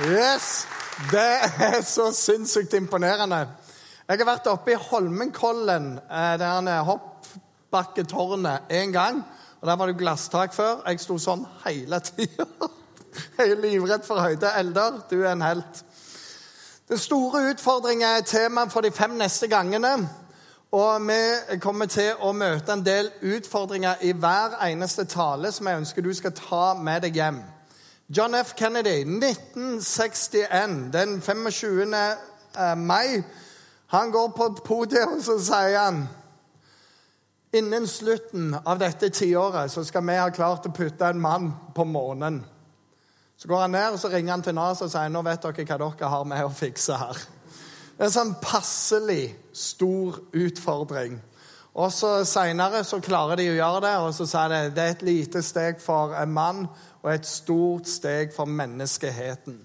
Yes! Det er så sinnssykt imponerende. Jeg har vært oppe i Holmenkollen, eh, det hoppbakketårnet, én gang. Og Der var det glasstak før. Jeg sto sånn hele tida. Jeg er livredd for høyde. Eldar, du er en helt. Den store utfordringen er tema for de fem neste gangene. Og vi kommer til å møte en del utfordringer i hver eneste tale som jeg ønsker du skal ta med deg hjem. John F. Kennedy, 1961, den 25. Eh, mai. Han går på podiet, og så sier han Innen slutten av dette tiåret så skal vi ha klart å putte en mann på månen. Så går han ned og så ringer han til NASA og sier nå vet dere hva dere har med å fikse her. Det er en sånn passelig stor utfordring. Og så Seinere klarer de å gjøre det, og så sier de det er et lite steg for en mann og et stort steg for menneskeheten.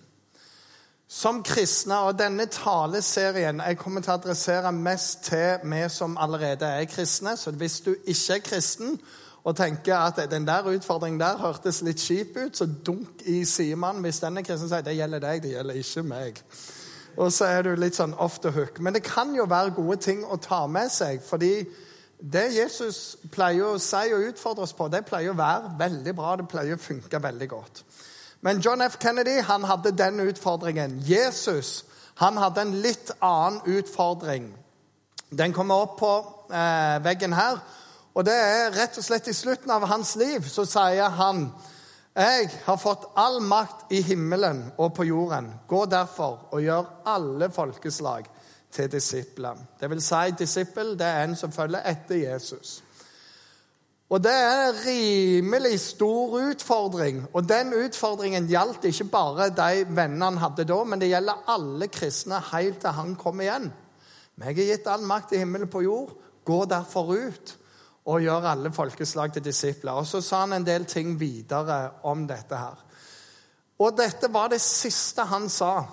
Som kristne, og denne taleserien jeg kommer til å adressere mest til vi som allerede er kristne. Så hvis du ikke er kristen og tenker at den der utfordringen der hørtes litt kjip ut, så dunk i sidemannen hvis den er kristen sier det gjelder deg, det gjelder ikke meg. Og så er du litt sånn off the hook. Men det kan jo være gode ting å ta med seg. fordi det Jesus pleier å si og utfordre oss på, det pleier å være veldig bra. Det pleier å funke veldig godt. Men John F. Kennedy han hadde den utfordringen. Jesus han hadde en litt annen utfordring. Den kommer opp på eh, veggen her. Og det er rett og slett i slutten av hans liv så sier han jeg har fått all makt i himmelen og på jorden. Gå derfor og gjør alle folkeslag til disipler. Det vil si, disippel det er en som følger etter Jesus. Og Det er en rimelig stor utfordring. Og Den utfordringen gjaldt ikke bare de vennene han hadde da, men det gjelder alle kristne helt til han kom igjen. Meg er gitt all makt i himmelen på jord. Gå derfor ut og gjør alle folkeslag til disipler. Og Så sa han en del ting videre om dette her. Og dette var det siste han sa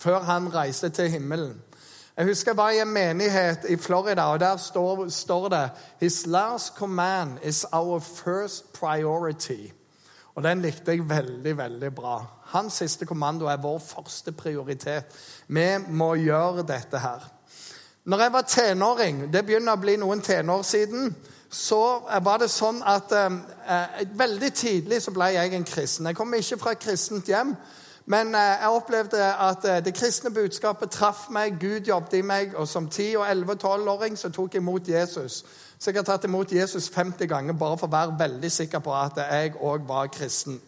før han reiste til himmelen. Jeg husker jeg var i en menighet i Florida, og der står, står, det His last command is our first priority. Og den likte jeg veldig, veldig bra. Hans siste kommando er vår første prioritet. Vi må gjøre dette her. Når jeg var tenåring, det begynner å bli noen tenår siden, så var det sånn at eh, veldig tidlig så ble jeg en kristen. Jeg kom ikke fra et kristent hjem. Men eh, jeg opplevde at eh, det kristne budskapet traff meg. Gud jobbet i meg. Og som 10-, og 11- og 12-åring så tok jeg imot Jesus. Så jeg har tatt imot Jesus 50 ganger bare for å være veldig sikker på at jeg òg var kristen.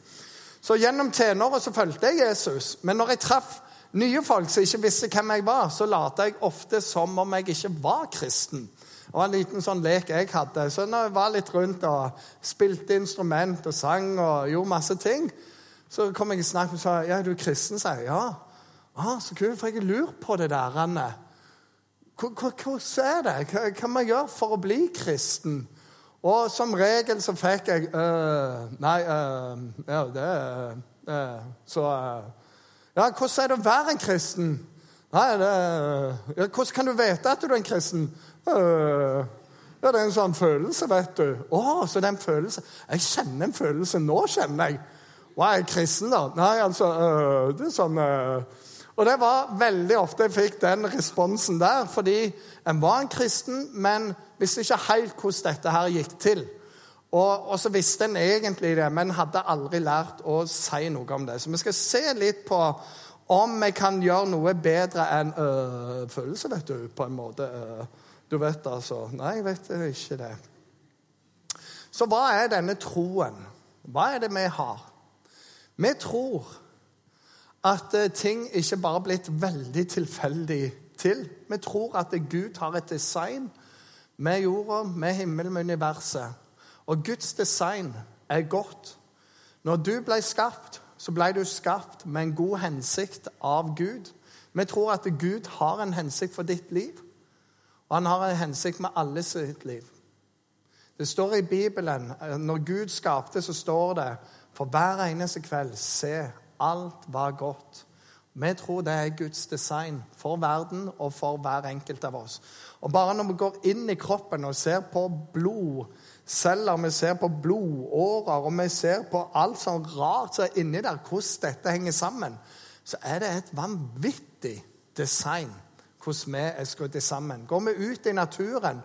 Så gjennom tenåret så fulgte jeg Jesus. Men når jeg traff nye folk som ikke visste hvem jeg var, så lot jeg ofte som om jeg ikke var kristen. Det var en liten sånn lek jeg hadde. Så når jeg var litt rundt og spilte instrument og sang og gjorde masse ting, så kom jeg i snakk og sa ja, er du kristen. sa jeg. Ja. Ah, så kult, for jeg lurt på det der. Anne. Hvordan er det? Hva kan man gjøre for å bli kristen? Og som regel så fikk jeg øh, Nei, øh, ja, det øh, Så Ja, hvordan er det å være en kristen? Nei, det, ja, Hvordan kan du vite at du er en kristen? Øh, ja, Det er en sånn følelse, vet du. Å, så det er en følelse. Jeg kjenner en følelse. Nå kjenner jeg. Hva er kristen, da? Nei, altså øh, Det er sånn øh. Og det var veldig ofte jeg fikk den responsen der, fordi en var en kristen, men visste ikke helt hvordan dette her gikk til. Og, og, så visste en egentlig det, men hadde aldri lært å si noe om det. Så vi skal se litt på om vi kan gjøre noe bedre enn øh, følelse, vet du, på en måte. du vet altså Nei, jeg vet ikke det. Så hva er denne troen? Hva er det vi har? Vi tror at eh, ting ikke bare er blitt veldig tilfeldig til. Vi tror at Gud har et design med jorda, med himmelen, med universet. Og Guds design er godt. Når du ble skapt, så ble du skapt med en god hensikt av Gud. Vi tror at Gud har en hensikt for ditt liv, og han har en hensikt med alle sitt liv. Det står i Bibelen, eh, Når Gud skapte, så står det for hver eneste kveld se alt var godt. Vi tror det er Guds design for verden og for hver enkelt av oss. Og Bare når vi går inn i kroppen og ser på blodceller, vi ser på blodårer og vi ser på alt sånn rart som er inni der, hvordan dette henger sammen så er det et vanvittig design hvordan vi er skrudd sammen. Går vi ut i naturen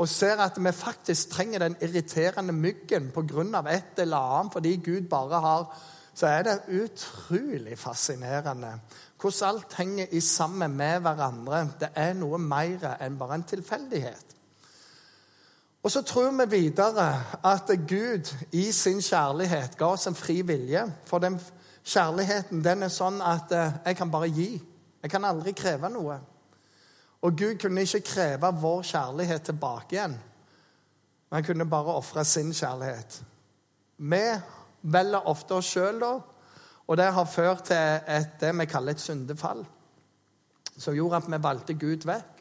og ser at vi faktisk trenger den irriterende myggen pga. et eller annet fordi Gud bare har Så er det utrolig fascinerende hvordan alt henger i sammen med hverandre. Det er noe mer enn bare en tilfeldighet. Og så tror vi videre at Gud i sin kjærlighet ga oss en fri vilje. For den kjærligheten den er sånn at eh, jeg kan bare gi. Jeg kan aldri kreve noe. Og Gud kunne ikke kreve vår kjærlighet tilbake igjen. Han kunne bare ofre sin kjærlighet. Vi velger ofte oss sjøl, da. Og det har ført til et, det vi kaller et syndefall. Som gjorde at vi valgte Gud vekk.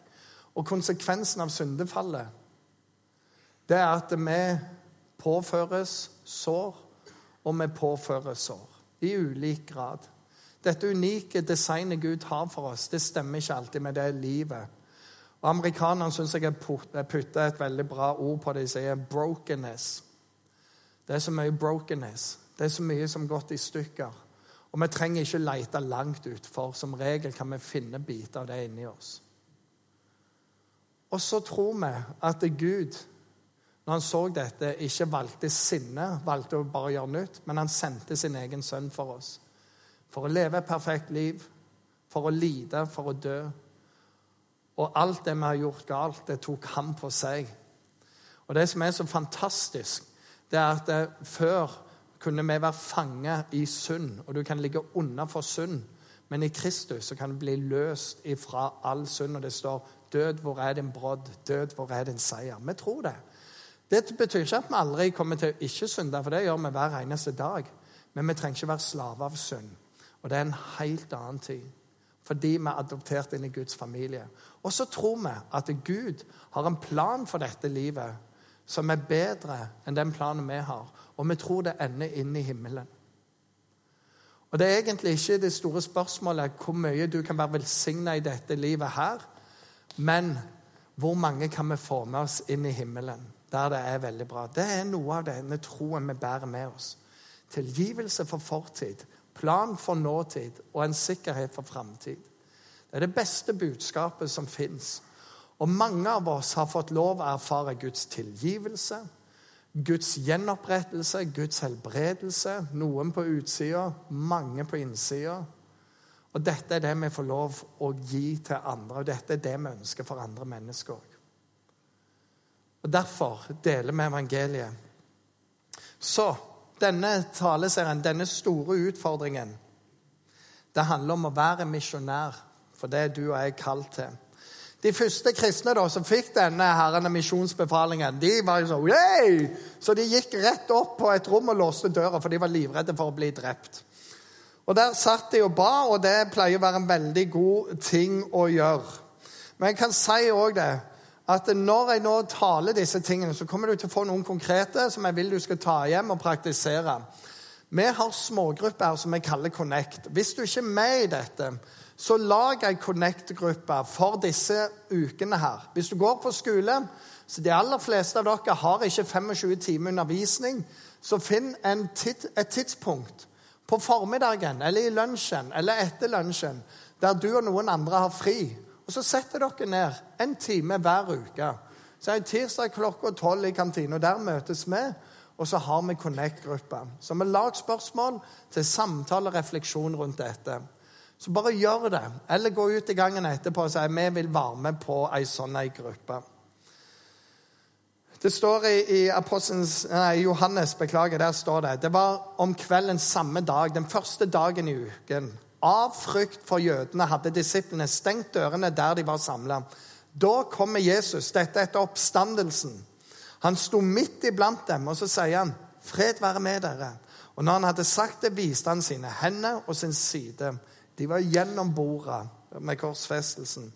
Og konsekvensen av syndefallet det er at vi påføres sår, og vi påføres sår. I ulik grad. Dette unike designet Gud har for oss, det stemmer ikke alltid med det livet. Og Amerikanerne syns jeg har putta et veldig bra ord på det. De sier 'brokenness'. Det er så mye brokenness. Det er så mye som har gått i stykker. Og vi trenger ikke lete langt ut, for som regel kan vi finne biter av det inni oss. Og så tror vi at Gud, når han så dette, ikke valgte sinne, valgte å bare gjøre nytt, men han sendte sin egen sønn for oss. For å leve et perfekt liv, for å lide, for å dø. Og alt det vi har gjort galt, det tok han på seg. Og det som er så fantastisk, det er at det, før kunne vi være fanget i synd, og du kan ligge unna for synd. Men i Kristus så kan du bli løst ifra all synd. Og det står 'Død, hvor er din brodd? Død, hvor er din seier?' Vi tror det. Det betyr ikke at vi aldri kommer til å ikke synde, for det gjør vi hver eneste dag. Men vi trenger ikke være slave av synd. Og det er en helt annen tid. Fordi vi er adoptert inn i Guds familie. Og så tror vi at Gud har en plan for dette livet som er bedre enn den planen vi har. Og vi tror det ender inn i himmelen. Og Det er egentlig ikke det store spørsmålet hvor mye du kan være velsigna i dette livet her, men hvor mange kan vi få med oss inn i himmelen, der det er veldig bra. Det er noe av denne troen vi bærer med oss. Tilgivelse for fortid, plan for nåtid og en sikkerhet for framtid. Det er det beste budskapet som fins. Og mange av oss har fått lov å erfare Guds tilgivelse, Guds gjenopprettelse, Guds helbredelse. Noen på utsida, mange på innsida. Og dette er det vi får lov å gi til andre, og dette er det vi ønsker for andre mennesker òg. Og Derfor deler vi evangeliet. Så denne taleserien, denne store utfordringen, det handler om å være misjonær, for det er du og jeg kalt til. De første kristne da, som fikk denne herrene misjonsbefalingen, de var jo sånn Yay! Så de gikk rett opp på et rom og låste døra, for de var livredde for å bli drept. Og Der satt de og ba, og det pleier å være en veldig god ting å gjøre. Men jeg kan si òg det at når jeg nå taler disse tingene, så kommer du til å få noen konkrete som jeg vil du skal ta hjem og praktisere. Vi har smågrupper som vi kaller Connect. Hvis du ikke er med i dette, så lag ei Connect-gruppe for disse ukene her. Hvis du går på skole, så de aller fleste av dere har ikke 25 timer undervisning, så finn tid, et tidspunkt på formiddagen eller i lunsjen eller etter lunsjen der du og noen andre har fri og Så setter dere ned en time hver uke. Så er det tirsdag klokka tolv i kantina. Der møtes vi, og så har vi Connect-gruppa. Så vi lager spørsmål til samtale og refleksjon rundt dette. Så bare gjør det. Eller gå ut i gangen etterpå og si vi vil være med på ei sånn ei gruppe. Det står i, i nei, Johannes beklager, der står det det var om kvelden samme dag, den første dagen i uken. Av frykt for jødene hadde disiplene stengt dørene der de var samla. Da kommer Jesus, dette etter oppstandelsen. Han sto midt iblant dem, og så sier han, 'Fred være med dere.' Og når han hadde sagt det, viste han sine hender og sin side. De var gjennom bordet med korsfestelsen.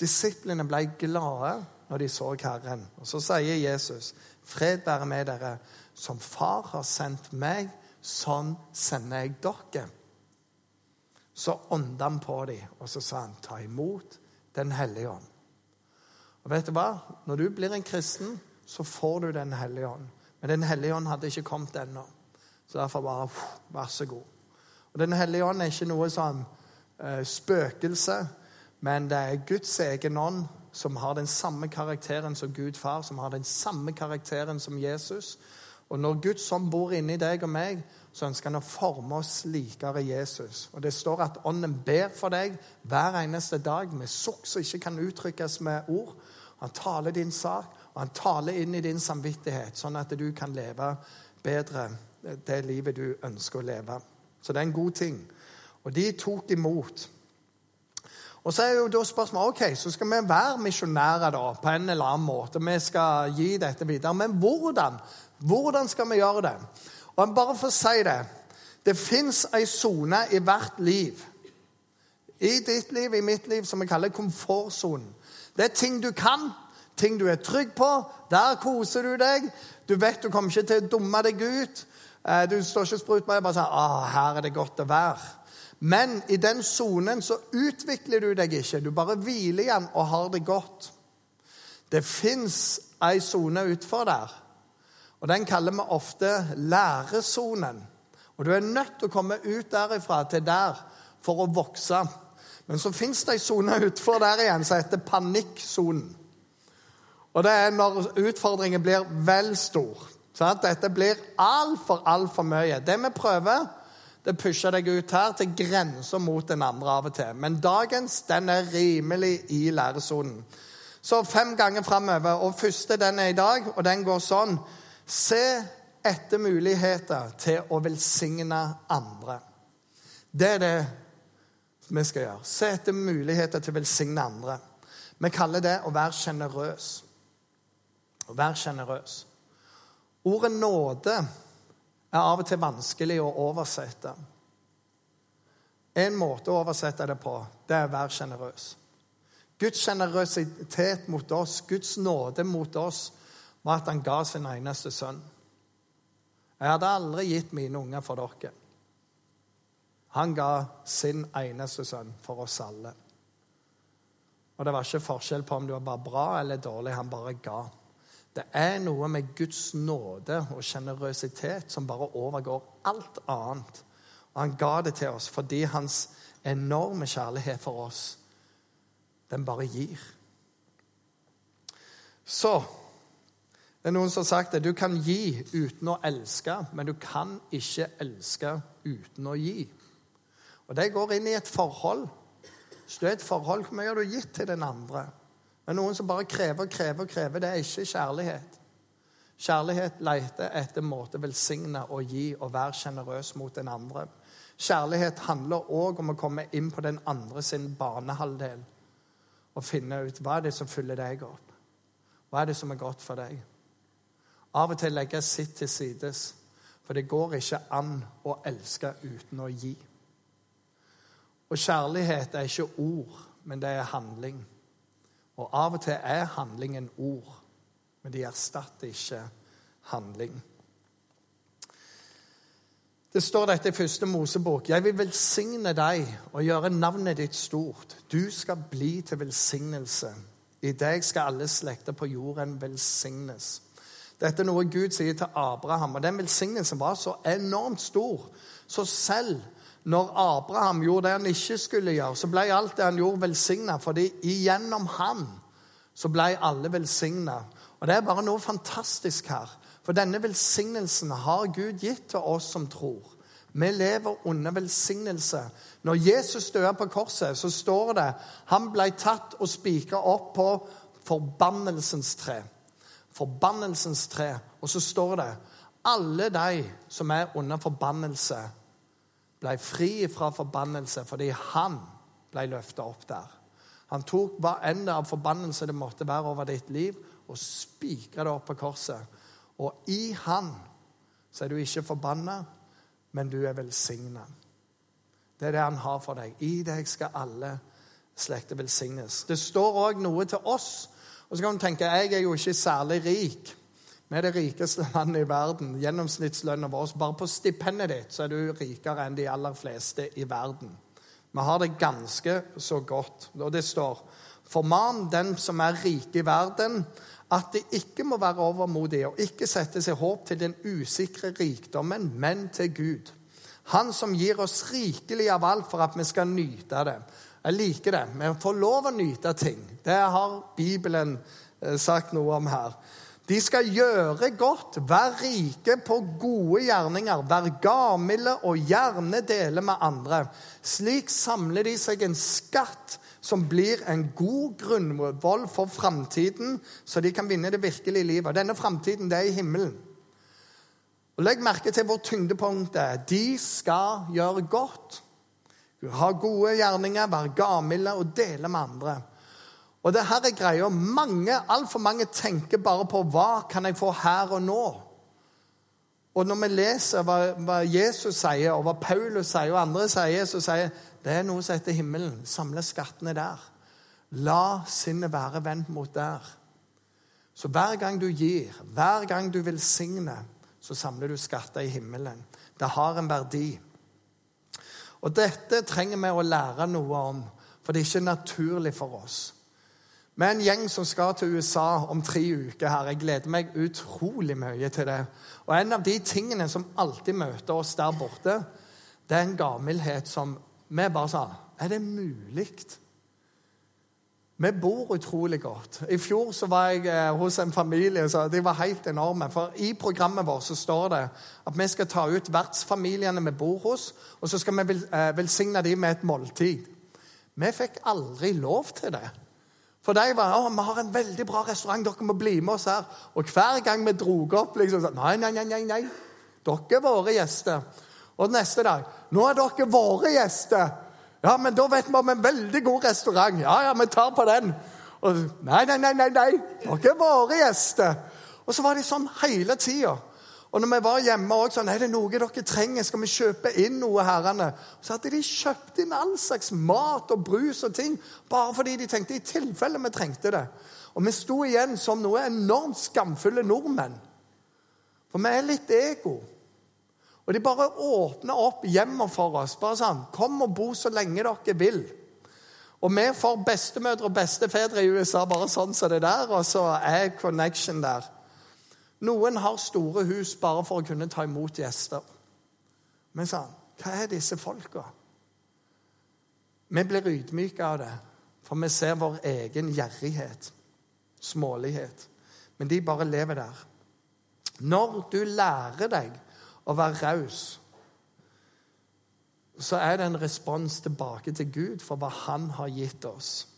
Disiplene ble glade når de så Herren. Og så sier Jesus, 'Fred være med dere.' Som Far har sendt meg, sånn sender jeg dere. Så ånda han på dem, og så sa han, 'Ta imot Den hellige ånd'. Og vet du hva? Når du blir en kristen, så får du Den hellige ånd. Men Den hellige ånd hadde ikke kommet ennå. Så derfor bare Vær så god. Og Den hellige ånd er ikke noe sånn eh, spøkelse, men det er Guds egen ånd som har den samme karakteren som Gud far, som har den samme karakteren som Jesus. Og når Guds ånd bor inni deg og meg, så ønsker han å forme oss likere Jesus. Og Det står at Ånden ber for deg hver eneste dag med sukk som ikke kan uttrykkes med ord. Han taler din sak, og han taler inn i din samvittighet, sånn at du kan leve bedre det livet du ønsker å leve. Så det er en god ting. Og de tok imot. Og så er jo da spørsmålet ok, så skal vi være misjonærer da, på en eller annen måte. Vi skal gi dette videre. Men hvordan? Hvordan skal vi gjøre det? Og bare for å si det Det fins ei sone i hvert liv. I ditt liv, i mitt liv, som vi kaller komfortsonen. Det er ting du kan, ting du er trygg på. Der koser du deg. Du vet du kommer ikke til å dumme deg ut. Eh, du står ikke sprut med deg bare sier ah, 'Her er det godt å være'. Men i den sonen så utvikler du deg ikke. Du bare hviler igjen og har det godt. Det fins ei sone utfor der og Den kaller vi ofte læresonen. Og Du er nødt til å komme ut derifra til der for å vokse. Men så fins det ei sone utenfor der igjen som heter panikksonen. Og det er når utfordringen blir vel stor. Sant? Dette blir altfor, altfor mye. Det vi prøver, det pusher deg ut her til grensa mot den andre av og til. Men dagens den er rimelig i læresonen. Så fem ganger framover. Og første den er i dag, og den går sånn. Se etter muligheter til å velsigne andre. Det er det vi skal gjøre. Se etter muligheter til å velsigne andre. Vi kaller det å være sjenerøs. Å være sjenerøs. Ordet nåde er av og til vanskelig å oversette. En måte å oversette det på, det er å være sjenerøs. Guds sjenerøsitet mot oss, Guds nåde mot oss, var at han ga sin eneste sønn. Jeg hadde aldri gitt mine unger for dere. Han ga sin eneste sønn for oss alle. Og det var ikke forskjell på om du var bra eller dårlig. Han bare ga. Det er noe med Guds nåde og sjenerøsitet som bare overgår alt annet. Og han ga det til oss fordi hans enorme kjærlighet for oss, den bare gir. Så det er noen som har sagt at du kan gi uten å elske, men du kan ikke elske uten å gi. Og Det går inn i et forhold. Hvis du er et forhold, hvor mye har du gitt til den andre? Men noen som bare krever og krever og krever, det er ikke kjærlighet. Kjærlighet leter etter måte velsigne og gi og være sjenerøs mot den andre. Kjærlighet handler òg om å komme inn på den andre sin banehalvdel og finne ut hva er det som fyller deg opp. Hva er det som er godt for deg? Av og til legge sitt til sides. For det går ikke an å elske uten å gi. Og kjærlighet er ikke ord, men det er handling. Og av og til er handlingen ord, men de erstatter ikke handling. Det står dette i første Mosebok. Jeg vil velsigne deg og gjøre navnet ditt stort. Du skal bli til velsignelse. I deg skal alle slekter på jorden velsignes. Dette er noe Gud sier til Abraham. Og den velsignelsen var så enormt stor. Så selv når Abraham gjorde det han ikke skulle gjøre, så ble alt det han gjorde, velsigna. Fordi igjennom ham så ble alle velsigna. Og det er bare noe fantastisk her. For denne velsignelsen har Gud gitt til oss som tror. Vi lever under velsignelse. Når Jesus døde på korset, så står det han ble tatt og spikra opp på forbannelsens tre forbannelsens tre. Og så står det alle de som er under forbannelse, ble fri fra forbannelse fordi han ble løfta opp der. Han tok hva enn av forbannelse det måtte være over ditt liv, og spikra det opp på korset. Og i han så er du ikke forbanna, men du er velsigna. Det er det han har for deg. I deg skal alle slekter velsignes. Det står òg noe til oss og så kan du tenke jeg er jo ikke særlig rik. Vi er det rikeste landet i verden. Gjennomsnittslønna vår Bare på stipendet ditt så er du rikere enn de aller fleste i verden. Vi har det ganske så godt. Og det står Forman den som er rike i verden, at de ikke må være overmodige og ikke sette seg håp til den usikre rikdommen, men til Gud. Han som gir oss rikelig av alt for at vi skal nyte det. Jeg liker det. Vi får lov å nyte ting. Det har Bibelen eh, sagt noe om her. De skal gjøre godt, være rike på gode gjerninger, være gavmilde og gjerne dele med andre. Slik samler de seg en skatt som blir en god grunnvoll for framtiden, så de kan vinne det virkelige livet. Denne framtiden, det er i himmelen. Og Legg merke til hvor tyngdepunktet er. De skal gjøre godt, ha gode gjerninger, være gavmilde og dele med andre. Og det her er greia. Mange, Altfor mange tenker bare på hva kan jeg få her og nå. Og når vi leser hva, hva, Jesus sier, og hva Paulus sier, og andre sier, så sier det er noe som heter himmelen. Samle skattene der. La sinnet være vendt mot der. Så hver gang du gir, hver gang du velsigner, så samler du skatter i himmelen. Det har en verdi. Og dette trenger vi å lære noe om, for det er ikke naturlig for oss. Vi er en gjeng som skal til USA om tre uker. her. Jeg gleder meg utrolig mye til det. Og En av de tingene som alltid møter oss der borte, det er en gavmildhet som vi bare sa Er det mulig? Vi bor utrolig godt. I fjor så var jeg eh, hos en familie så de var helt enorme. For I programmet vårt så står det at vi skal ta ut vertsfamiliene vi bor hos, og så skal vi eh, velsigne dem med et måltid. Vi fikk aldri lov til det. For de var å, vi har en veldig bra restaurant, dere må bli med oss her. Og hver gang vi drog opp, liksom sånn Nei, nei, nei, nei, nei. Dere er våre gjester. Og neste dag Nå er dere våre gjester. Ja, men da vet vi om en veldig god restaurant. Ja, ja, vi tar på den. Og, nei, nei, nei, nei, nei. Dere er våre gjester. Og så var de sånn hele tida. Og når vi var hjemme òg, sånn, er det noe dere trenger, skal vi kjøpe inn noe, herrene? Så hadde de kjøpt inn all slags mat og brus og ting bare fordi de tenkte i tilfelle vi trengte det. Og vi sto igjen som noe enormt skamfulle nordmenn. For vi er litt ego. Og de bare åpner opp hjemmet for oss. bare sånn, 'Kom og bo så lenge dere vil.' Og vi får bestemødre og bestefedre i USA bare sånn som det der, og så er connection der. Noen har store hus bare for å kunne ta imot gjester. Men sånn hva er disse folka? Vi blir ydmyke av det, for vi ser vår egen gjerrighet, smålighet. Men de bare lever der. Når du lærer deg å være raus, så er det en respons tilbake til Gud for hva Han har gitt oss.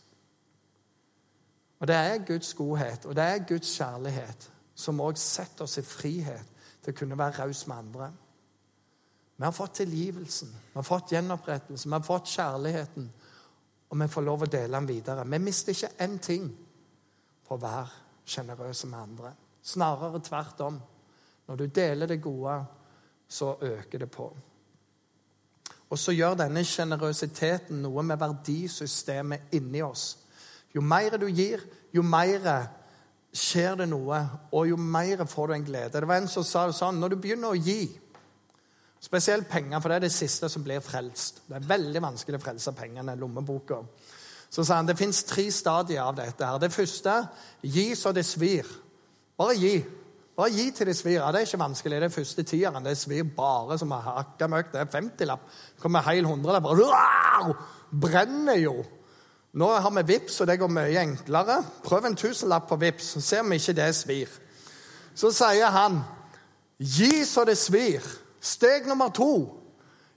Og Det er Guds godhet, og det er Guds kjærlighet som òg setter oss i frihet til å kunne være raus med andre. Vi har fått tilgivelsen, vi har fått gjenopprettelsen, vi har fått kjærligheten. Og vi får lov å dele den videre. Vi mister ikke én ting på å være sjenerøse med andre. Snarere tvert om. Når du deler det gode, så øker det på. Og så gjør denne sjenerøsiteten noe med verdisystemet inni oss. Jo mer du gir, jo mer skjer det noe, og jo mer får du en glede. Det var en som sa det sånn Når du begynner å gi, spesielt penger, for det er det siste som blir frelst Det er veldig vanskelig å frelse pengene, lommeboka. Så sa han det fins tre stadier av dette. her. Det første gi så det svir. Bare gi. Bare gi til de svir. Det er ikke vanskelig. Det er første tieren. Det svir bare som hakka møkk. Det er 50-lapp. Kommer heil hundrelapp. Brenner jo. Nå har vi VIPS, og det går mye enklere. Prøv en tusenlapp på VIPS, så ser vi ikke det svir. Så sier han, gi så det svir. Steg nummer to.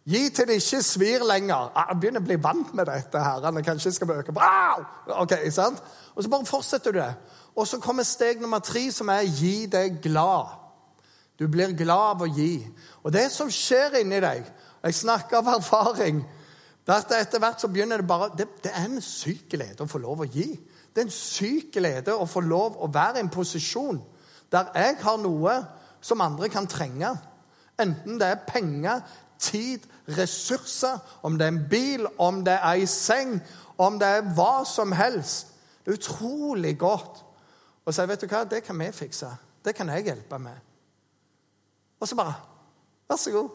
Gi til det ikke svir lenger. Ah, jeg begynner å bli vant med dette. her. Kanskje skal øke Ok, sant? Og så bare fortsetter du det. Og så kommer steg nummer tre, som er gi deg glad. Du blir glad av å gi. Og det som skjer inni deg Jeg snakker av erfaring. Etter hvert så begynner det bare det, det, er en syk glede å få lov å gi. Det er en syk glede å få lov å være i en posisjon der jeg har noe som andre kan trenge. Enten det er penger, tid, ressurser, om det er en bil, om det er ei seng, om det er hva som helst. Det er utrolig godt å sier vet du hva, det kan vi fikse. Det kan jeg hjelpe med. Og så bare Vær så god.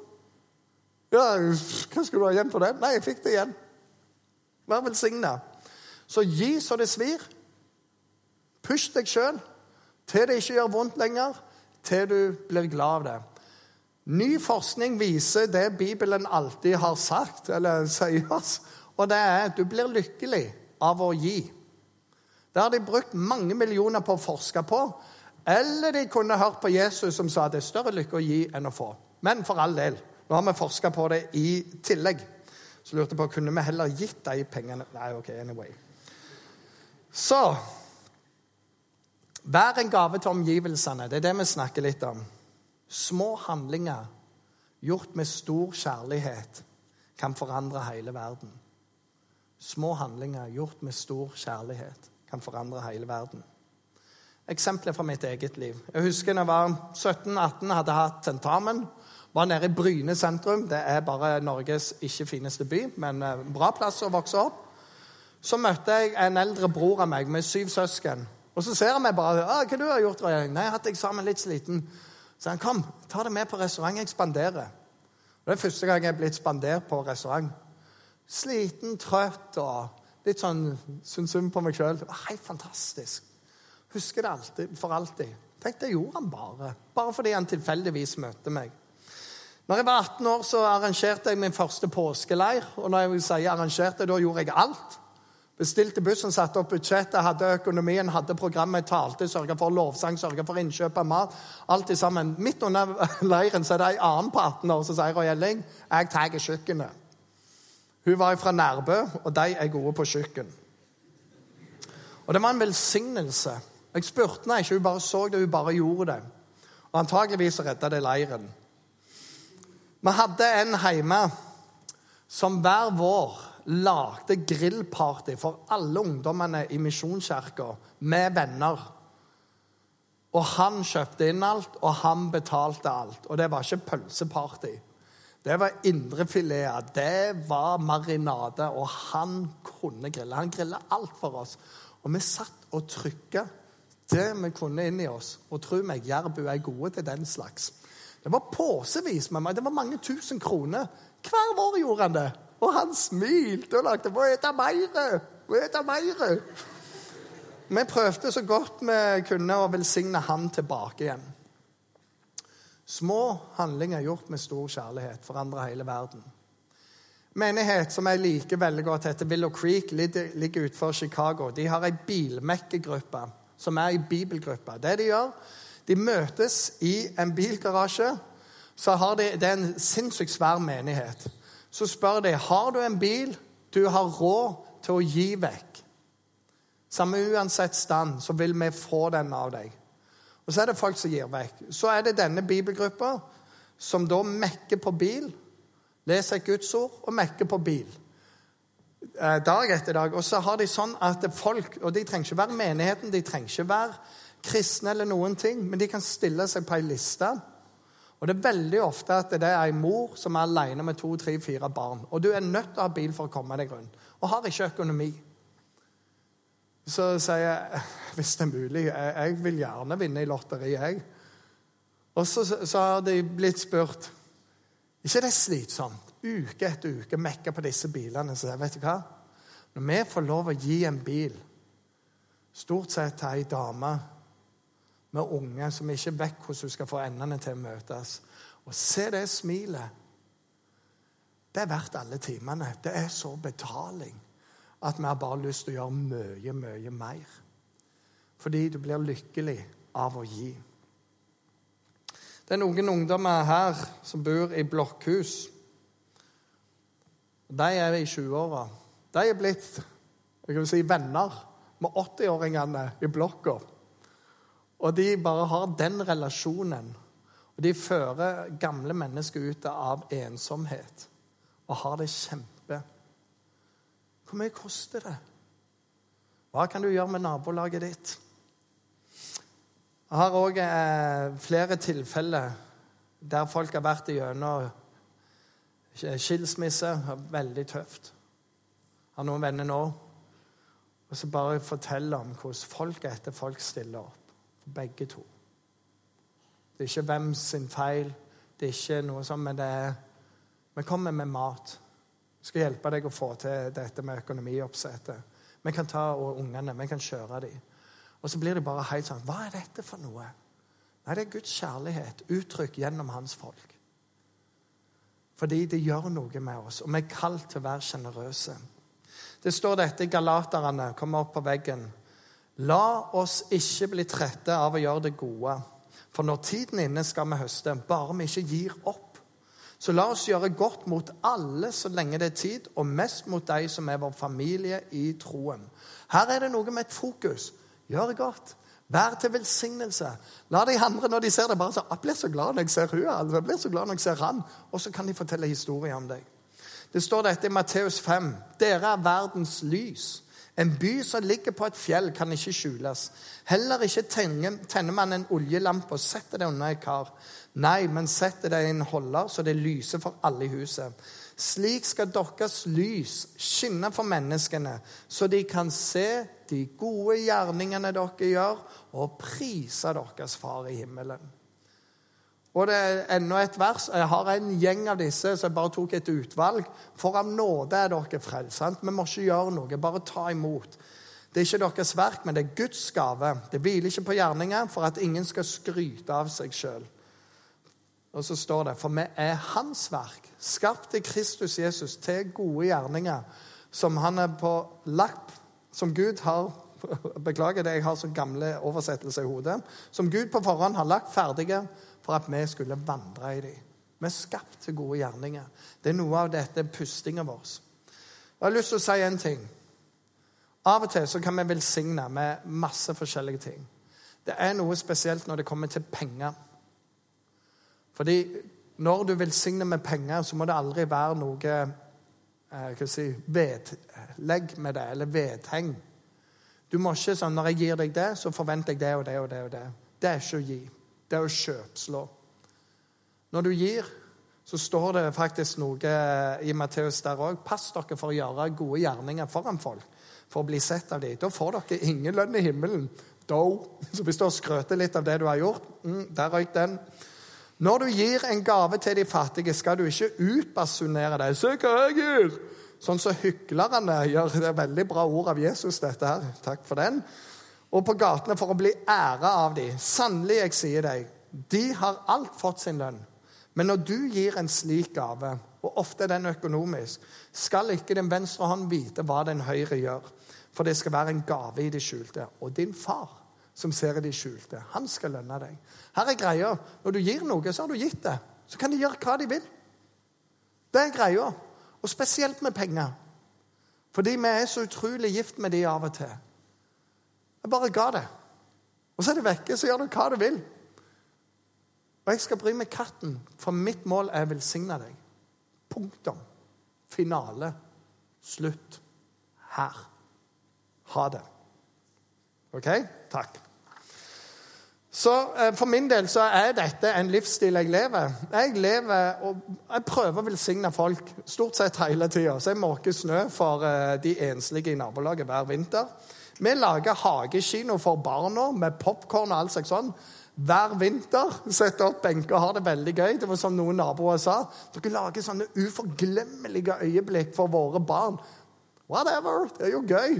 Ja, hva skal du ha igjen for det? Nei, jeg fikk det igjen. Vær velsigna. Så gi så det svir. Push deg sjøl til det ikke gjør vondt lenger, til du blir glad av det. Ny forskning viser det Bibelen alltid har sagt, eller sier oss, og det er at du blir lykkelig av å gi. Det har de brukt mange millioner på å forske på. Eller de kunne hørt på Jesus som sa at det er større lykke å gi enn å få. Men for all del, nå har vi forska på det i tillegg. Så lurte jeg på kunne vi heller gitt de pengene Nei, ok, anyway. Så Vær en gave til omgivelsene. Det er det vi snakker litt om. Små handlinger gjort med stor kjærlighet kan forandre hele verden. Små handlinger gjort med stor kjærlighet kan forandre hele verden. Eksempler fra mitt eget liv. Jeg husker da jeg var 17-18, hadde hatt tentamen. Var nede i Bryne sentrum. Det er bare Norges ikke fineste by, men bra plass å vokse opp. Så møtte jeg en eldre bror av meg med syv søsken. Og så ser han meg bare. 'Hva du har gjort?' Nei, jeg har hatt eksamen litt sliten. Så han kom, ta det med på restaurant. Jeg spanderer. Og Det er første gang jeg er blitt spandert på restaurant. Sliten, trøtt og litt sånn synd på meg sjøl. Helt fantastisk. Husker det alltid, for alltid. Tenk, det gjorde han bare. Bare fordi han tilfeldigvis møtte meg. Når jeg var 18 år, så arrangerte jeg min første påskeleir. Og når jeg vil si arrangerte, da gjorde jeg alt. Bestilte bussen, satte opp budsjettet, hadde økonomien, hadde programmet, talte, sørga for lovsang, sørga for innkjøp av mat. Alt sammen. Midt under leiren så er det ei annen på 18 år som sier Roy Elling, jeg tar kjøkkenet. Hun var fra Nærbø, og de er gode på kjøkken. Og det var en velsignelse. Jeg spurte henne ikke, hun bare så det, hun bare gjorde det. Og antageligvis redda det leiren. Vi hadde en hjemme som hver vår lagde grillparty for alle ungdommene i Misjonskirka med venner. Og han kjøpte inn alt, og han betalte alt. Og det var ikke pølseparty. Det var indrefileter, det var marinade, og han kunne grille. Han grilla alt for oss. Og vi satt og trykka det vi kunne inni oss. Og tro meg, Jærbu er gode til den slags. Det var påsevis med meg. Det var mange tusen kroner. Hver vår gjorde han det. Og han smilte og lagde 'Må ete meire! Må ete meire!' Vi prøvde så godt vi kunne å velsigne han tilbake igjen. Små handlinger gjort med stor kjærlighet forandrer hele verden. Menighet som jeg liker veldig godt, heter Willow Creek, ligger utenfor Chicago. De har ei bilmekkegruppe som er ei bibelgruppe. Det de gjør, de møtes i en bilgarasje. Så har de, Det er en sinnssykt svær menighet så spør de har du en bil du har råd til å gi vekk. Samme uansett stand, så vil vi få den av deg. Og Så er det folk som gir vekk. Så er det denne bibelgruppa som da mekker på bil, leser et Guds ord og mekker på bil. Eh, dag etter dag. Og så har de sånn at folk Og de trenger ikke være menigheten, de trenger ikke være kristne eller noen ting, men de kan stille seg på ei liste og Det er veldig ofte at det er en mor som er alene med to, tre, fire barn. Og du er nødt til å ha bil for å komme deg rundt, og har ikke økonomi. Så sier jeg hvis det er mulig, jeg, jeg vil gjerne vinne i lotteri, jeg. Og så, så har de blitt spurt ikke det er slitsomt uke etter uke mekke på disse bilene. Så jeg, vet du hva? Når vi får lov å gi en bil, stort sett til ei dame med unge som ikke vet hvordan hun skal få endene til å møtes. Og se det smilet. Det er verdt alle timene. Det er så betaling at vi har bare lyst til å gjøre mye, mye mer. Fordi du blir lykkelig av å gi. Det er noen ungdommer her som bor i blokkhus. De er i 20-åra. De er blitt jeg vil si, venner med 80-åringene i blokka. Og de bare har den relasjonen. Og de fører gamle mennesker ut av ensomhet og har det kjempe. Hvor mye koster det? Hva kan du gjøre med nabolaget ditt? Jeg har òg eh, flere tilfeller der folk har vært igjennom skilsmisse. Veldig tøft. Jeg har noen venner nå. Og så bare forteller om hvordan folk etter folk stiller opp. Begge to. Det er ikke hvem sin feil, det er ikke noe sånt, men det er Vi kommer med mat. Skal hjelpe deg å få til dette med økonomioppsettet. Vi kan ta ungene, vi kan kjøre dem. Og så blir det bare helt sånn Hva er dette for noe? Nei, det er Guds kjærlighet uttrykt gjennom hans folk. Fordi det gjør noe med oss, og vi er kalt til å være sjenerøse. Det står dette i Galaterne, kommer opp på veggen. La oss ikke bli trette av å gjøre det gode, for når tiden inne, skal vi høste, bare vi ikke gir opp. Så la oss gjøre godt mot alle så lenge det er tid, og mest mot de som er vår familie i troen. Her er det noe med et fokus. Gjør det godt. Vær til velsignelse. La de andre, når de ser det, bare si 'Jeg blir så glad når jeg ser hun, altså. jeg blir så glad når jeg ser han.' Og så kan de fortelle historier om deg. Det står dette i Matteus 5. Dere er verdens lys. En by som ligger på et fjell, kan ikke skjules. Heller ikke tenner man en oljelampe og setter det under et kar. Nei, men setter det i en holder, så det lyser for alle i huset. Slik skal deres lys skinne for menneskene, så de kan se de gode gjerningene dere gjør, og prise deres Far i himmelen. Og det er enda et vers. Jeg har en gjeng av disse, så jeg bare tok et utvalg. For av nåde er dere frelst. Vi må ikke gjøre noe, bare ta imot. Det er ikke deres verk, men det er Guds gave. Det hviler ikke på gjerninger for at ingen skal skryte av seg sjøl. Og så står det For vi er Hans verk, skapt i Kristus Jesus til gode gjerninger, som han er på lapp, som Gud har Beklager det, jeg har så gamle oversettelser i hodet. Som Gud på forhånd har lagt ferdige for at vi skulle vandre i dem. Vi er skapt til gode gjerninger. Det er noe av dette pustinga vår. Jeg har lyst til å si en ting. Av og til så kan vi velsigne med masse forskjellige ting. Det er noe spesielt når det kommer til penger. Fordi når du velsigner med penger, så må det aldri være noe eh, si, vedlegg med det, eller vedheng. Du må ikke sånn når jeg gir deg det, så forventer jeg det og det og det. og Det Det er ikke å gi. Det er å kjøpslå. Når du gir, så står det faktisk noe i Matteus der òg. Pass dere for å gjøre gode gjerninger foran folk, for å bli sett av dem. Da får dere ingen lønn i himmelen. Do. Så hvis du har skrøtet litt av det du har gjort, mm, der røyk den. Når du gir en gave til de fattige, skal du ikke utbasunere det. 'Se hva jeg gir!' Sånn som så hyklerne gjør. Det er veldig bra ord av Jesus, dette her. Takk for den. Og på gatene for å bli æra av dem. Sannelig, jeg sier deg, de har alt fått sin lønn. Men når du gir en slik gave, og ofte er den økonomisk, skal ikke din venstre hånd vite hva den høyre gjør. For det skal være en gave i det skjulte. Og din far som ser i de skjulte. Han skal lønne deg. Her er greia. Når du gir noe, så har du gitt det. Så kan de gjøre hva de vil. Det er greia. Og spesielt med penger. Fordi vi er så utrolig gift med de av og til. Jeg bare ga det. Og så er det vekke, så gjør du hva du vil. Og jeg skal bry meg katten, for mitt mål er å velsigne deg. Punktum. Finale. Slutt. Her. Ha det. OK? Takk. Så eh, For min del så er dette en livsstil jeg lever. Jeg lever og jeg prøver å velsigne folk stort sett hele tida. Så jeg måker snø for eh, de enslige i nabolaget hver vinter. Vi lager hagekino for barna med popkorn og alt slags sånn. Hver vinter setter opp benker og har det veldig gøy. Det var som noen naboer sa. Dere lager sånne uforglemmelige øyeblikk for våre barn. Whatever. Det er jo gøy.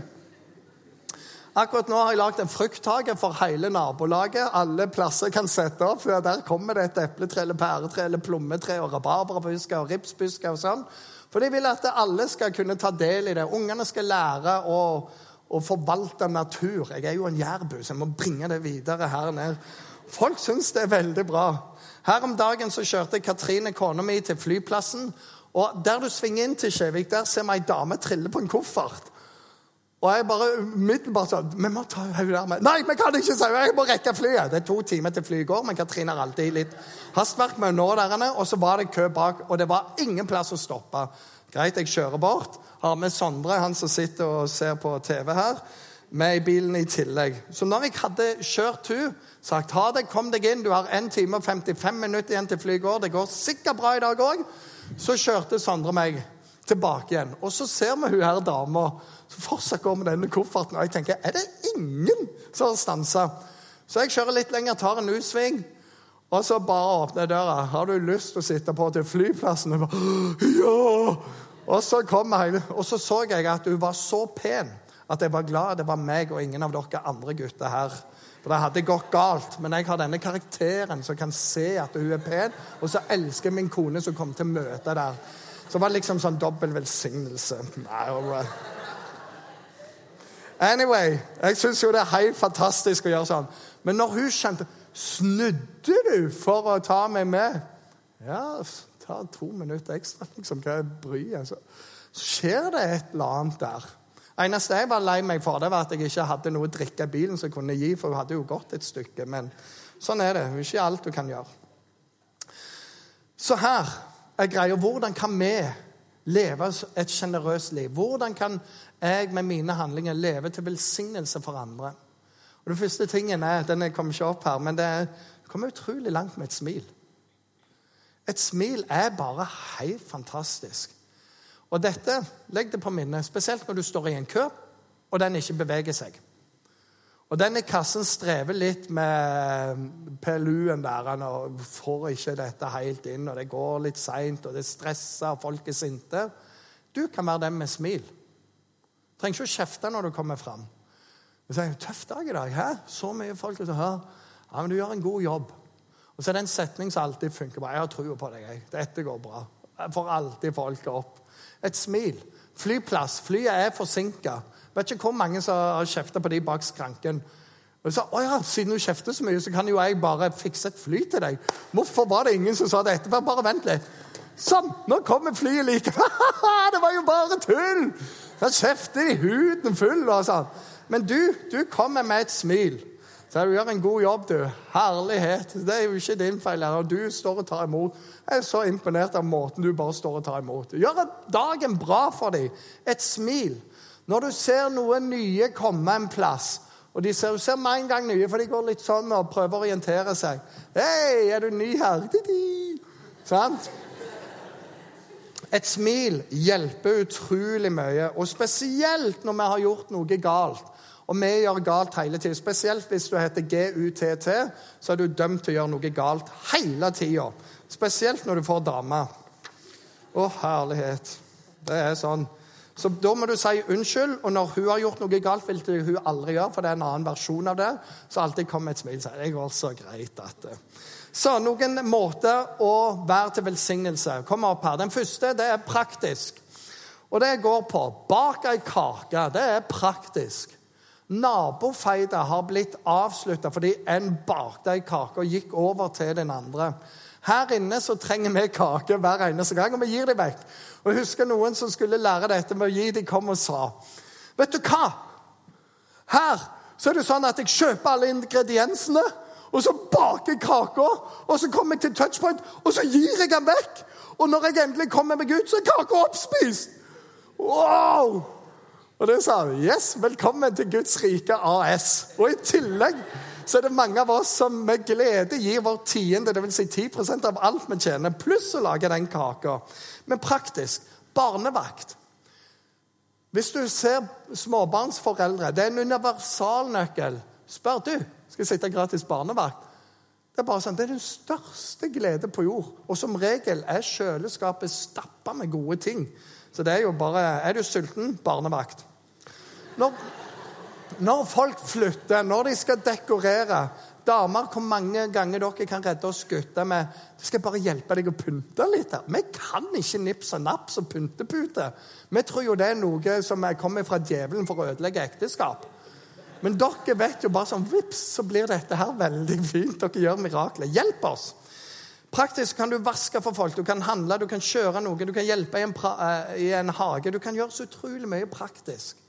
Akkurat nå har jeg lagd en frukthage for hele nabolaget. Alle plasser kan sette opp. for Der kommer det et epletre, eller pæretre, eller plommetre, og rabarbrabusker og ripsbusker og sånn. For de vil at alle skal kunne ta del i det. Ungene skal lære å, å forvalte natur. Jeg er jo en jærbu, så jeg må bringe det videre her ned. Folk syns det er veldig bra. Her om dagen så kjørte Katrine, kona mi, til flyplassen. Og Der du svinger inn til Kjevik, der ser vi ei dame trille på en koffert. Og jeg bare umiddelbart sånn vi må ta henne der med. Nei, vi kan ikke si Jeg må rekke flyet. Det er to timer til flyet går, men Katrine har alltid litt hastverk med nå der. Og så var det kø bak, og det var ingen plass å stoppe. Greit, jeg kjører bort. Har med Sondre, han som sitter og ser på TV her, med i bilen i tillegg. Så når jeg hadde kjørt hun, sagt ha det, kom deg inn, du har 1 time og 55 minutter igjen til flyet går, det går sikkert bra i dag òg, så kjørte Sondre meg tilbake igjen. Og så ser vi hun her dama så fortsatt går med denne kofferten. Og jeg tenker er det ingen som har stansa? Så jeg kjører litt lenger, tar en utsving, og så bare åpner døra. 'Har du lyst til å sitte på til flyplassen?' Og, bare, ja! Og så kom jeg, og så så jeg at hun var så pen at jeg var glad det var meg og ingen av dere andre gutter her. For det hadde gått galt. Men jeg har denne karakteren som kan se at hun er pen, og så elsker min kone som kom til møte der. Så det var liksom sånn dobbel velsignelse. Nei, all right. Anyway, jeg syns jo det er helt fantastisk å gjøre sånn. Men når hun skjønte Snudde du for å ta meg med? Ja, ta to minutter ekstra, liksom. Hva er bryet? Så skjer det et eller annet der. eneste jeg var lei meg for, det var at jeg ikke hadde noe å drikke i bilen som jeg kunne gi, for hun hadde jo gått et stykke. Men sånn er det. Ikke alt du kan gjøre. Så her er greia hvordan kan vi leve et sjenerøst liv? Hvordan kan jeg med mine handlinger leve til velsignelse for andre? Og Den første tingen er Den kommer ikke opp her, men det er, kommer utrolig langt med et smil. Et smil er bare helt fantastisk. Og dette, legg det på minnet, spesielt når du står i en kø, og den ikke beveger seg. Og denne kassen strever litt med PLU-en der og får ikke dette helt inn, og det går litt seint, og det stresser, og folk er sinte. Du kan være den med smil. Trenger ikke å kjefte når du kommer fram. Du sier 'Tøff dag i dag.' Hæ? Så mye folk som hører. Ja, men du gjør en god jobb. Og så er det en setning som alltid funker bra. 'Jeg har trua på deg. Jeg. Dette går bra.' Jeg får alltid folket opp. Et smil. Flyplass. Flyet er forsinka. Vet ikke hvor mange som har kjefta på de bak skranken. Og så, å ja, Siden du kjefter så mye, så kan jo jeg bare fikse et fly til deg. Hvorfor var det ingen som sa det etterpå? Bare vent litt. Sånn! Nå kommer flyet likevel. det var jo bare tull! Da kjefter i huden full og sånn. Men du, du kommer med et smil. Så du gjør en god jobb, du. Herlighet. Det er jo ikke din feil. Og du står og tar imot. Jeg er så imponert av måten du bare står og tar imot. Gjør dagen bra for dem. Et smil. Når du ser noen nye komme en plass, og de ser, ser med en gang nye, for de går litt sånn og prøver å orientere seg. 'Hei, er du ny her?' Sant? Et smil hjelper utrolig mye, og spesielt når vi har gjort noe galt. Og vi gjør galt hele tiden. Spesielt hvis du heter GUTT, så er du dømt til å gjøre noe galt hele tida. Spesielt når du får dame. Å, herlighet. Det er sånn. Så da må du si unnskyld, og når hun har gjort noe galt, vil det hun aldri gjøre, for det er en annen versjon av det, så alltid kommer et smil og 'Det går så greit at Så noen måter å være til velsignelse. Kom opp her. Den første det er praktisk. Og det går på bak ei kake. Det er praktisk. Nabofeida har blitt avslutta fordi en bakte ei kake og gikk over til den andre. Her inne så trenger vi kake hver eneste gang, og vi gir dem vekk. Og Jeg husker noen som skulle lære dette med å gi. De kom og sa Vet du hva? Her så er det sånn at jeg kjøper alle ingrediensene, og så baker jeg kaka, og så kommer jeg til touchpoint, og så gir jeg den vekk. Og når jeg endelig kommer meg ut, så er kaka oppspist. Wow! Og det sa hun. Yes, velkommen til Guds rike AS. Og i tillegg så er det mange av oss som med glede gir vår tiende, dvs. Si 10% av alt vi tjener, pluss å lage den kaka. Men praktisk barnevakt. Hvis du ser småbarnsforeldre, det er en universalnøkkel. Spør du skal jeg sitte gratis barnevakt. Det er bare sånn, det er den største glede på jord. Og som regel er kjøleskapet stappa med gode ting. Så det er jo bare Er du sulten? Barnevakt. Når, når folk flytter, når de skal dekorere Damer, hvor mange ganger dere kan redde oss gutter med det skal bare hjelpe deg å pynte litt. her. Vi kan ikke nips og naps og pyntepute. Vi tror jo det er noe som kommer fra djevelen for å ødelegge ekteskap. Men dere vet jo bare sånn Vips, så blir dette her veldig fint. Dere gjør mirakler. Hjelp oss. Praktisk kan du vaske for folk, du kan handle, du kan kjøre noe, du kan hjelpe i en, uh, i en hage. Du kan gjøre så utrolig mye praktisk.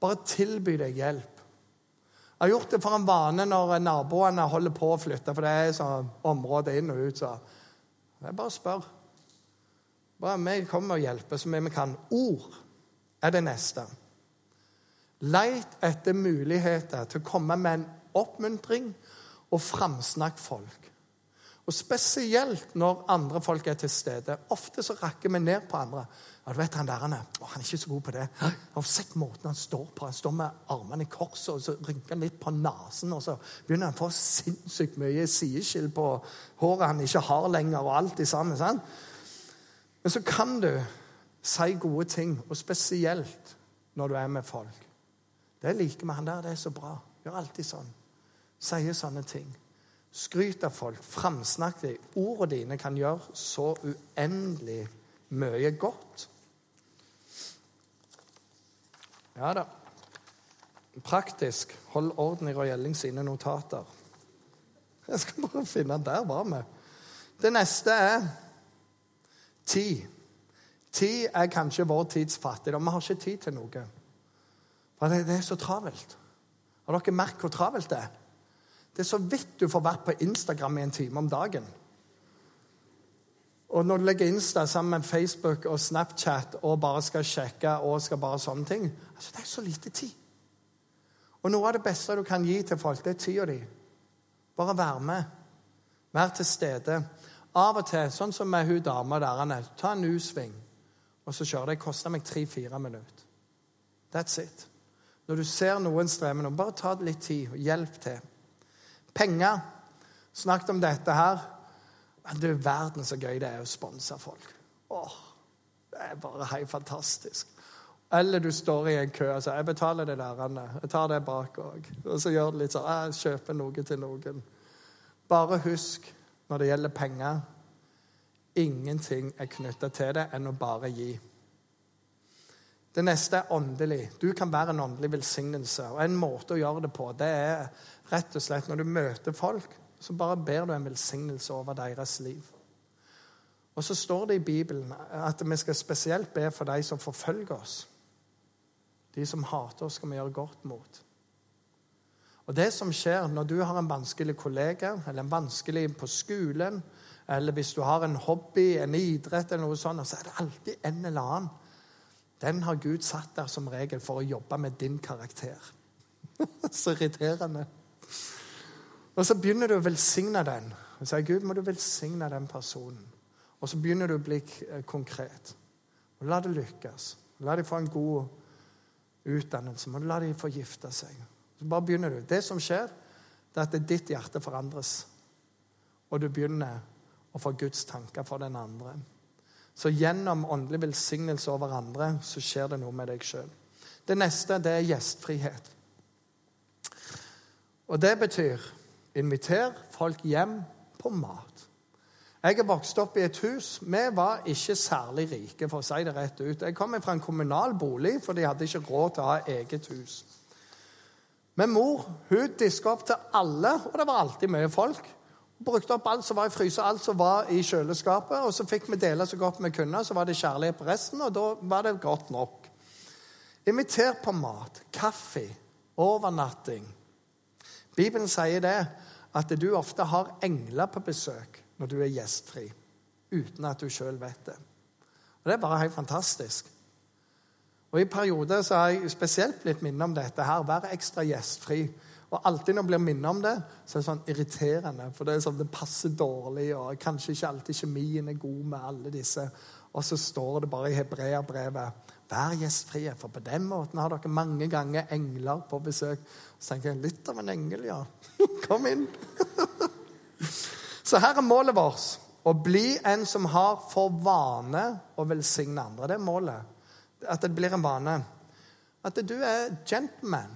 Bare tilby deg hjelp. Jeg har gjort det for en vane når naboene holder på å flytte, for det er sånn område inn og ut. så Jeg bare spør. Bare vi kommer og hjelper så mye vi kan. Ord er det neste. Leit etter muligheter til å komme med en oppmuntring og framsnakk folk. Og Spesielt når andre folk er til stede. Ofte så rakker vi ned på andre. Ja, du vet Han der, han er, å, han er ikke så god på det. Har sett måten han står på. Han står med armene i kors og så rynker han litt på nesen. Og så begynner han å få sinnssykt mye sideskill på håret han ikke har lenger. og alt i sammen, sant? Men så kan du si gode ting, og spesielt når du er med folk. Det liker vi. Han der det er så bra. Gjør alltid sånn. Sier sånne ting. Skryt av folk. Framsnakk dem. Ordene dine kan gjøre så uendelig mye godt. Ja da. Praktisk. Hold orden i Roy sine notater. Jeg skal bare finne Der var vi. Det neste er tid. Tid er kanskje vår tids fattigdom. Vi har ikke tid til noe. For det er så travelt. Har dere merket hvor travelt det er? Det er så vidt du får vært på Instagram i en time om dagen. Og når du legger Insta sammen med Facebook og Snapchat og bare skal sjekke og skal bare sånne ting altså Det er så lite tid. Og noe av det beste du kan gi til folk, det er tida di. Bare være med. Vær til stede. Av og til, sånn som med hun dama der, ta en U-sving, og så kjøre. Det koster meg tre-fire minutter. That's it. Når du ser noen streve noe, bare ta litt tid og hjelp til. Penger. Snakket om dette her. Men er verden så gøy det er å sponse folk. Åh, Det er bare helt fantastisk. Eller du står i en kø og sier 'Jeg betaler det der, Anne. jeg tar det bak òg'. Og så gjør det litt sånn 'Jeg kjøper noe til noen'. Bare husk, når det gjelder penger Ingenting er knytta til det enn å bare gi. Det neste er åndelig. Du kan være en åndelig velsignelse. Og En måte å gjøre det på det er rett og slett når du møter folk, så bare ber du en velsignelse over deres liv. Og så står det i Bibelen at vi skal spesielt be for de som forfølger oss. De som hater oss, skal vi gjøre godt mot. Og Det som skjer når du har en vanskelig kollega, eller en vanskelig på skolen, eller hvis du har en hobby, en idrett, eller noe sånt, så er det alltid en eller annen. Den har Gud satt der som regel for å jobbe med din karakter. så irriterende. Og så begynner du å velsigne den. Og sier Gud, må du velsigne den personen. Og så begynner du å bli eh, konkret. Og La det lykkes. La dem få en god utdannelse. Må du la dem få gifte seg. Så bare begynner du. Det som skjer, det er at ditt hjerte forandres. Og du begynner å få Guds tanker for den andre. Så gjennom åndelig velsignelse over andre så skjer det noe med deg sjøl. Det neste det er gjestfrihet. Og det betyr inviter folk hjem på mat. Jeg er vokst opp i et hus. Vi var ikke særlig rike, for å si det rett ut. Jeg kom fra en kommunal bolig, for de hadde ikke råd til å ha eget hus. Men mor hun diska opp til alle, og det var alltid mye folk. Hun brukte opp alt som var i fryser, alt som var i kjøleskapet. Og så fikk vi dele så godt vi kunne, så var det kjærlighet på resten, og da var det godt nok. Inviter på mat, kaffe, overnatting. Bibelen sier det at du ofte har engler på besøk når du er gjestfri, uten at du sjøl vet det. Og Det er bare helt fantastisk. Og I perioder så har jeg spesielt blitt minnet om dette. her, Være ekstra gjestfri. Og alltid når jeg blir minnet om det, så er det sånn irriterende. For det er sånn, det passer dårlig, og kanskje ikke alltid kjemien er god med alle disse. Og så står det bare i hebreerbrevet Vær gjestfrie, for på den måten har dere mange ganger engler på besøk. Så tenker jeg litt av en engel, ja. Kom inn. Så her er målet vårt. Å bli en som har for vane å velsigne andre. Det er målet. At det blir en vane. At du er gentleman.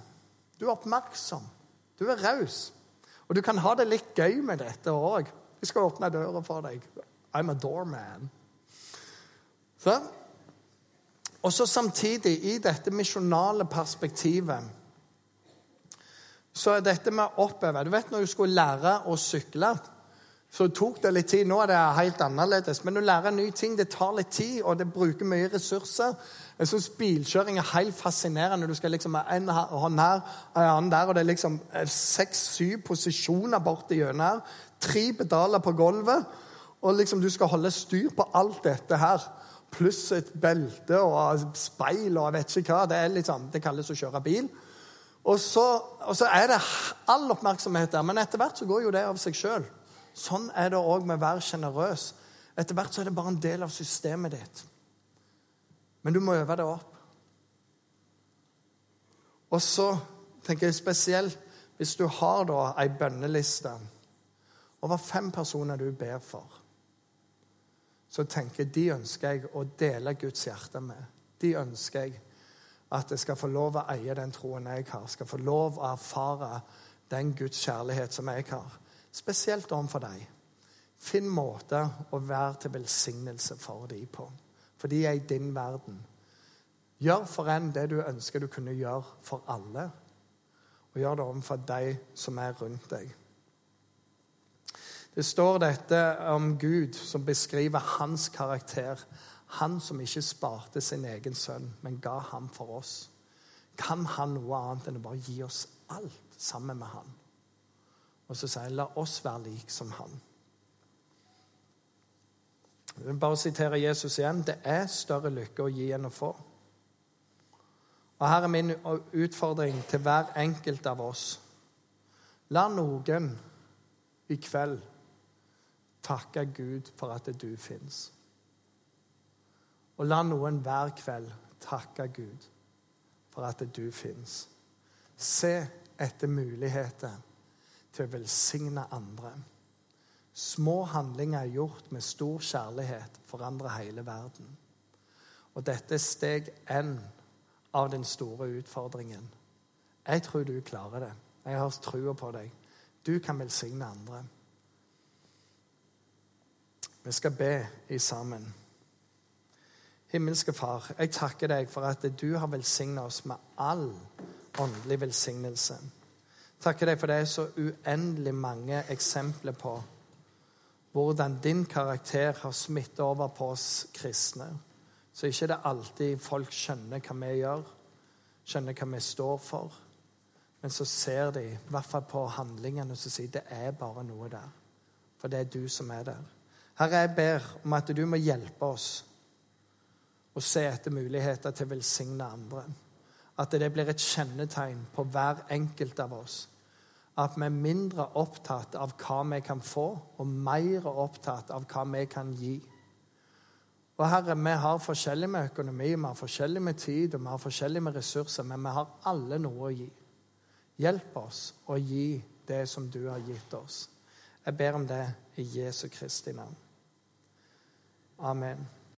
Du er oppmerksom. Du er raus. Og du kan ha det litt gøy med dette òg. Jeg skal åpne døra for deg. I'm a doorman. Så. Og så samtidig, i dette misjonale perspektivet så er dette med å oppheve Du vet når du skulle lære å sykle, så tok det litt tid. Nå er det helt annerledes. Men å lære nye ting det tar litt tid, og det bruker mye ressurser. Jeg syns bilkjøring er helt fascinerende. Du skal liksom ha en hånd her, og en annen der, og det er liksom seks-syv posisjoner borti gjennom her. Tre pedaler på gulvet, og liksom du skal holde styr på alt dette her. Pluss et belte og speil og jeg vet ikke hva. Det, er liksom, det kalles å kjøre bil. Og så, og så, er det all oppmerksomhet der. Men etter hvert så går jo det av seg sjøl. Sånn er det òg med å være sjenerøs. Etter hvert så er det bare en del av systemet ditt. Men du må øve det opp. Og så tenker jeg spesielt hvis du har da ei bønneliste over fem personer du ber for, så tenker de ønsker jeg å dele Guds hjerte med. De ønsker jeg at jeg skal få lov å eie den troen jeg har. Skal få lov å erfare den Guds kjærlighet som jeg har. Spesielt overfor deg. Finn måter å være til velsignelse for dem på. For de er i din verden. Gjør for en det du ønsker du kunne gjøre for alle. Og gjør det overfor de som er rundt deg. Det står dette om Gud som beskriver hans karakter. Han som ikke sparte sin egen sønn, men ga ham for oss. Kan han noe annet enn å bare gi oss alt sammen med han? Og så sier han, la oss være lik som han. Jeg vil bare sitere Jesus igjen. Det er større lykke å gi enn å få. Og Her er min utfordring til hver enkelt av oss. La noen i kveld takke Gud for at du fins. Og la noen hver kveld takke Gud for at du fins. Se etter muligheter til å velsigne andre. Små handlinger gjort med stor kjærlighet forandrer hele verden. Og dette er steg én av den store utfordringen. Jeg tror du klarer det. Jeg har trua på deg. Du kan velsigne andre. Vi skal be i sammen. Himmelske Far, jeg takker deg for at du har velsigna oss med all åndelig velsignelse. Takker deg for det er så uendelig mange eksempler på hvordan din karakter har smittet over på oss kristne. Så ikke det alltid folk skjønner hva vi gjør, skjønner hva vi står for. Men så ser de, i hvert fall på handlingene, og sier det er bare noe der. For det er du som er der. Herre, jeg ber om at du må hjelpe oss å se etter muligheter til å velsigne andre. At det blir et kjennetegn på hver enkelt av oss. At vi er mindre opptatt av hva vi kan få, og mer opptatt av hva vi kan gi. Og Herre, vi har forskjellig med økonomi, vi har forskjellig med tid og vi har forskjellig med ressurser, men vi har alle noe å gi. Hjelp oss å gi det som du har gitt oss. Jeg ber om det i Jesu Kristi navn. Amen.